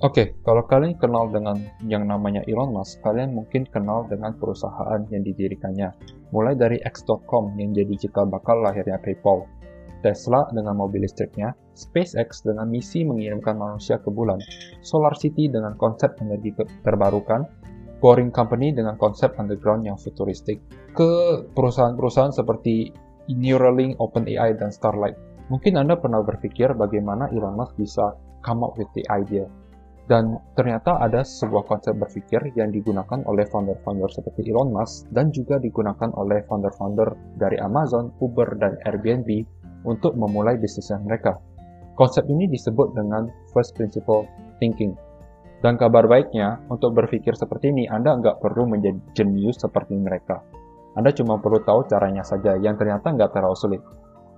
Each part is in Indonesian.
Oke, kalau kalian kenal dengan yang namanya Elon Musk, kalian mungkin kenal dengan perusahaan yang didirikannya. Mulai dari X.com yang jadi cikal bakal lahirnya PayPal, Tesla dengan mobil listriknya, SpaceX dengan misi mengirimkan manusia ke bulan, Solar City dengan konsep energi terbarukan, Boring Company dengan konsep underground yang futuristik, ke perusahaan-perusahaan seperti Neuralink, OpenAI, dan Starlight. Mungkin Anda pernah berpikir bagaimana Elon Musk bisa come up with the idea dan ternyata ada sebuah konsep berpikir yang digunakan oleh founder-founder seperti Elon Musk dan juga digunakan oleh founder-founder dari Amazon, Uber, dan Airbnb untuk memulai bisnisnya mereka. Konsep ini disebut dengan first principle thinking. Dan kabar baiknya, untuk berpikir seperti ini, Anda nggak perlu menjadi jenius seperti mereka. Anda cuma perlu tahu caranya saja, yang ternyata nggak terlalu sulit.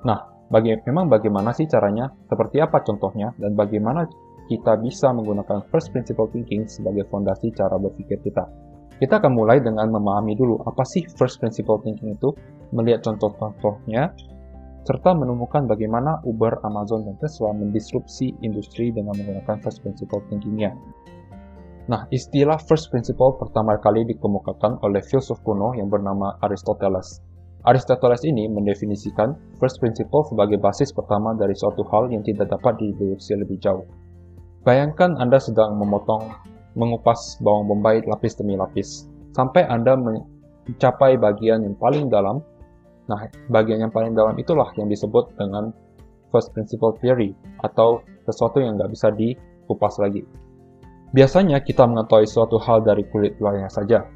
Nah, bagi, memang bagaimana sih caranya? Seperti apa contohnya? Dan bagaimana kita bisa menggunakan first principle thinking sebagai fondasi cara berpikir kita. Kita akan mulai dengan memahami dulu apa sih first principle thinking itu, melihat contoh-contohnya, serta menemukan bagaimana Uber, Amazon, dan Tesla mendisrupsi industri dengan menggunakan first principle thinkingnya. Nah, istilah first principle pertama kali dikemukakan oleh filsuf kuno yang bernama Aristoteles. Aristoteles ini mendefinisikan first principle sebagai basis pertama dari suatu hal yang tidak dapat dideduksi lebih jauh. Bayangkan Anda sedang memotong, mengupas bawang bombay lapis demi lapis, sampai Anda mencapai bagian yang paling dalam. Nah, bagian yang paling dalam itulah yang disebut dengan first principle theory, atau sesuatu yang nggak bisa dikupas lagi. Biasanya kita mengetahui suatu hal dari kulit luarnya saja.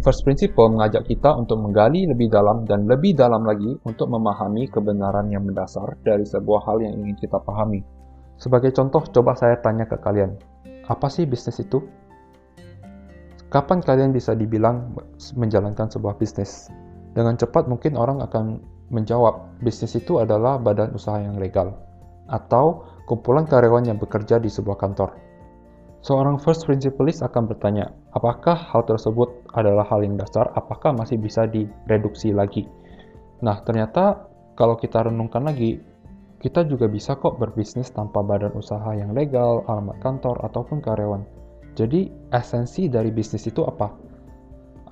First principle mengajak kita untuk menggali lebih dalam dan lebih dalam lagi untuk memahami kebenaran yang mendasar dari sebuah hal yang ingin kita pahami. Sebagai contoh, coba saya tanya ke kalian, apa sih bisnis itu? Kapan kalian bisa dibilang menjalankan sebuah bisnis? Dengan cepat mungkin orang akan menjawab, bisnis itu adalah badan usaha yang legal, atau kumpulan karyawan yang bekerja di sebuah kantor. Seorang first principalist akan bertanya, apakah hal tersebut adalah hal yang dasar, apakah masih bisa direduksi lagi? Nah, ternyata kalau kita renungkan lagi, kita juga bisa kok berbisnis tanpa badan usaha yang legal, alamat kantor, ataupun karyawan. Jadi, esensi dari bisnis itu apa?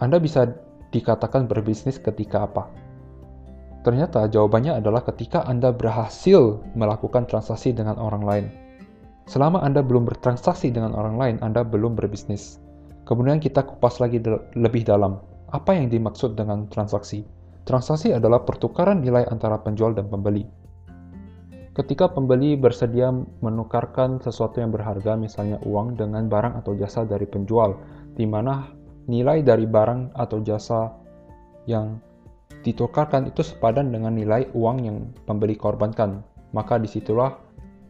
Anda bisa dikatakan berbisnis ketika apa? Ternyata jawabannya adalah ketika Anda berhasil melakukan transaksi dengan orang lain. Selama Anda belum bertransaksi dengan orang lain, Anda belum berbisnis. Kemudian kita kupas lagi lebih dalam. Apa yang dimaksud dengan transaksi? Transaksi adalah pertukaran nilai antara penjual dan pembeli. Ketika pembeli bersedia menukarkan sesuatu yang berharga, misalnya uang, dengan barang atau jasa dari penjual, di mana nilai dari barang atau jasa yang ditukarkan itu sepadan dengan nilai uang yang pembeli korbankan, maka di situlah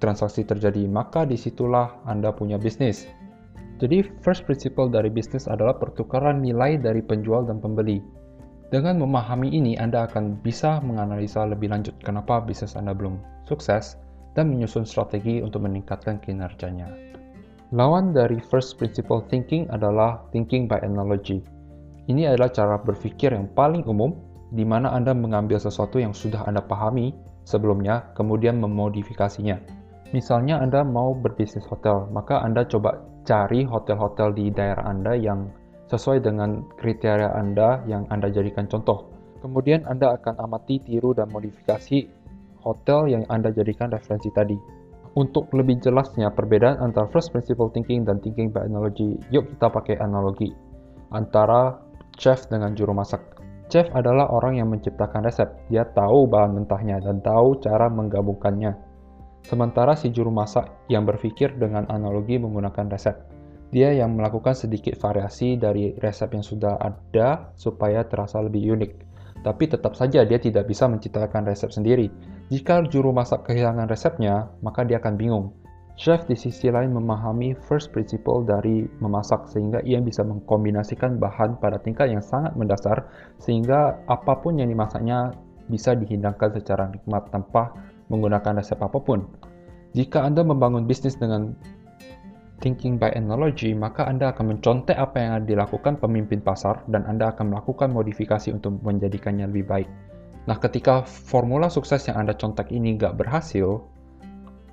transaksi terjadi, maka di situlah Anda punya bisnis. Jadi, first principle dari bisnis adalah pertukaran nilai dari penjual dan pembeli. Dengan memahami ini, Anda akan bisa menganalisa lebih lanjut kenapa bisnis Anda belum sukses, dan menyusun strategi untuk meningkatkan kinerjanya. Lawan dari first principle thinking adalah thinking by analogy. Ini adalah cara berpikir yang paling umum di mana Anda mengambil sesuatu yang sudah Anda pahami sebelumnya, kemudian memodifikasinya. Misalnya Anda mau berbisnis hotel, maka Anda coba cari hotel-hotel di daerah Anda yang sesuai dengan kriteria Anda yang Anda jadikan contoh. Kemudian Anda akan amati, tiru, dan modifikasi hotel yang Anda jadikan referensi tadi. Untuk lebih jelasnya perbedaan antara first principle thinking dan thinking by analogy, yuk kita pakai analogi antara chef dengan juru masak. Chef adalah orang yang menciptakan resep. Dia tahu bahan mentahnya dan tahu cara menggabungkannya. Sementara si juru masak yang berpikir dengan analogi menggunakan resep. Dia yang melakukan sedikit variasi dari resep yang sudah ada supaya terasa lebih unik. Tapi tetap saja dia tidak bisa menciptakan resep sendiri. Jika juru masak kehilangan resepnya, maka dia akan bingung. Chef di sisi lain memahami first principle dari memasak sehingga ia bisa mengkombinasikan bahan pada tingkat yang sangat mendasar sehingga apa pun yang dimasaknya bisa dihidangkan secara nikmat tanpa menggunakan resep apa pun. Jika Anda membangun bisnis dengan thinking by analogy, maka Anda akan mencontek apa yang dilakukan pemimpin pasar dan Anda akan melakukan modifikasi untuk menjadikannya lebih baik. Nah, ketika formula sukses yang Anda contek ini nggak berhasil,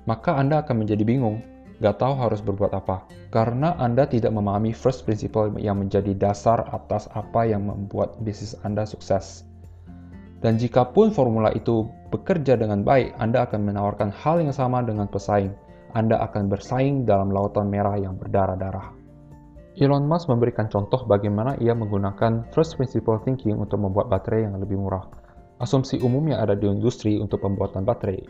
maka Anda akan menjadi bingung Gak tahu harus berbuat apa, karena Anda tidak memahami first principle yang menjadi dasar atas apa yang membuat bisnis Anda sukses. Dan jika pun formula itu bekerja dengan baik, Anda akan menawarkan hal yang sama dengan pesaing. Anda akan bersaing dalam lautan merah yang berdarah-darah. Elon Musk memberikan contoh bagaimana ia menggunakan first principle thinking untuk membuat baterai yang lebih murah. Asumsi umum yang ada di industri untuk pembuatan baterai,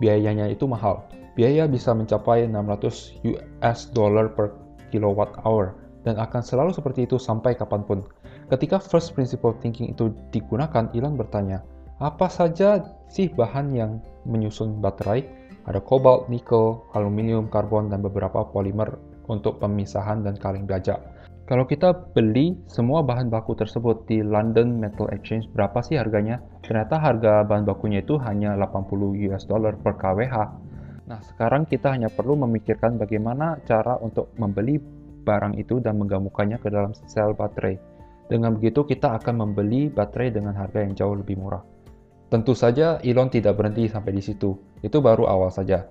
biayanya itu mahal. Biaya bisa mencapai 600 US dollar per kilowatt hour dan akan selalu seperti itu sampai kapan pun. Ketika first principle thinking itu digunakan, Elon bertanya, apa saja sih bahan yang menyusun baterai? Ada kobalt, nikel, aluminium, karbon, dan beberapa polimer untuk pemisahan dan kaleng baja. Kalau kita beli semua bahan baku tersebut di London Metal Exchange, berapa sih harganya? Ternyata harga bahan bakunya itu hanya 80 US dollar per kWh. Nah, sekarang kita hanya perlu memikirkan bagaimana cara untuk membeli barang itu dan menggabungkannya ke dalam sel baterai. Dengan begitu, kita akan membeli baterai dengan harga yang jauh lebih murah. Tentu saja, Elon tidak berhenti sampai di situ. Itu baru awal saja.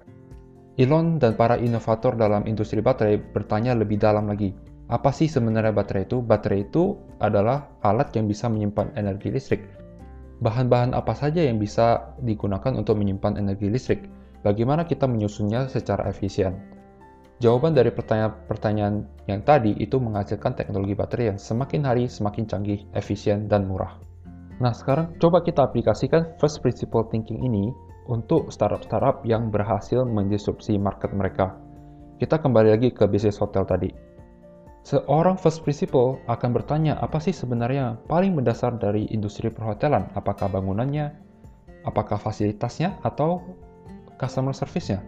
Elon dan para inovator dalam industri baterai bertanya lebih dalam lagi. Apa sih sebenarnya baterai itu? Baterai itu adalah alat yang bisa menyimpan energi listrik. Bahan-bahan apa saja yang bisa digunakan untuk menyimpan energi listrik? Bagaimana kita menyusunnya secara efisien? Jawaban dari pertanyaan-pertanyaan yang tadi itu menghasilkan teknologi baterai yang semakin hari semakin canggih, efisien, dan murah. Nah, sekarang coba kita aplikasikan first principle thinking ini untuk startup-startup yang berhasil mendisrupsi market mereka. Kita kembali lagi ke bisnis hotel tadi. Seorang first principle akan bertanya apa sih sebenarnya paling mendasar dari industri perhotelan? Apakah bangunannya, apakah fasilitasnya, atau customer service-nya?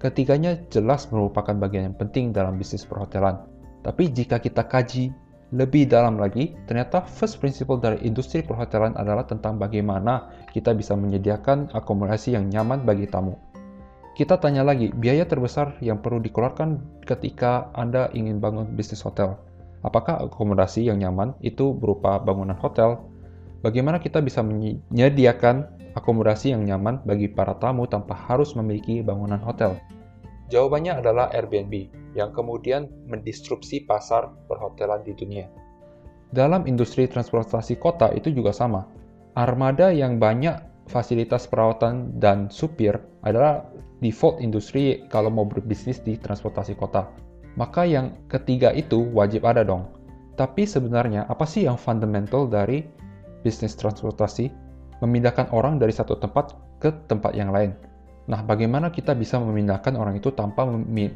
Ketiganya jelas merupakan bagian yang penting dalam bisnis perhotelan. Tapi jika kita kaji lebih dalam lagi, ternyata first principle dari industri perhotelan adalah tentang bagaimana kita bisa menyediakan akomodasi yang nyaman bagi tamu. Kita tanya lagi, biaya terbesar yang perlu dikeluarkan ketika Anda ingin bangun bisnis hotel. Apakah akomodasi yang nyaman itu berupa bangunan hotel? Bagaimana kita bisa menyediakan akomodasi yang nyaman bagi para tamu tanpa harus memiliki bangunan hotel? Jawabannya adalah Airbnb yang kemudian mendistrupsi pasar perhotelan di dunia. Dalam industri transportasi kota itu juga sama. Armada yang banyak fasilitas perawatan dan supir adalah default industri kalau mau berbisnis di transportasi kota. Maka yang ketiga itu wajib ada dong. Tapi sebenarnya apa sih yang fundamental dari bisnis transportasi? Memindahkan orang dari satu tempat ke tempat yang lain. Nah, bagaimana kita bisa memindahkan orang itu tanpa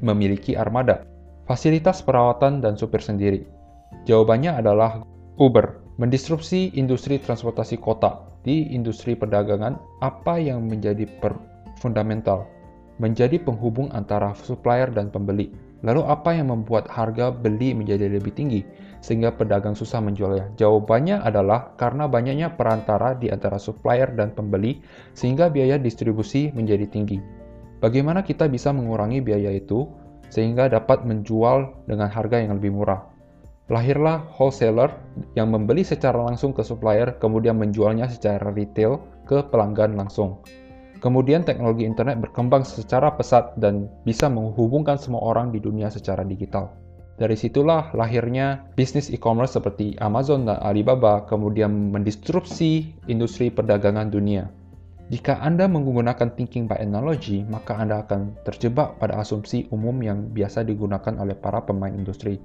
memiliki armada, fasilitas perawatan, dan supir sendiri? Jawabannya adalah Uber. Mendisrupsi industri transportasi kota di industri perdagangan, apa yang menjadi fundamental? Menjadi penghubung antara supplier dan pembeli. Lalu apa yang membuat harga beli menjadi lebih tinggi sehingga pedagang susah menjualnya? Jawabannya adalah karena banyaknya perantara di antara supplier dan pembeli sehingga biaya distribusi menjadi tinggi. Bagaimana kita bisa mengurangi biaya itu sehingga dapat menjual dengan harga yang lebih murah? Lahirlah wholesaler yang membeli secara langsung ke supplier kemudian menjualnya secara retail ke pelanggan langsung. Kemudian teknologi internet berkembang secara pesat dan bisa menghubungkan semua orang di dunia secara digital. Dari situlah lahirnya bisnis e-commerce seperti Amazon dan Alibaba kemudian mendistrupsi industri perdagangan dunia. Jika Anda menggunakan thinking by analogy, maka Anda akan terjebak pada asumsi umum yang biasa digunakan oleh para pemain industri.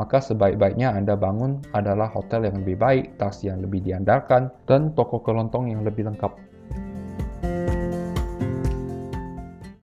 Maka sebaik-baiknya Anda bangun adalah hotel yang lebih baik, taksi yang lebih diandalkan, dan toko kelontong yang lebih lengkap.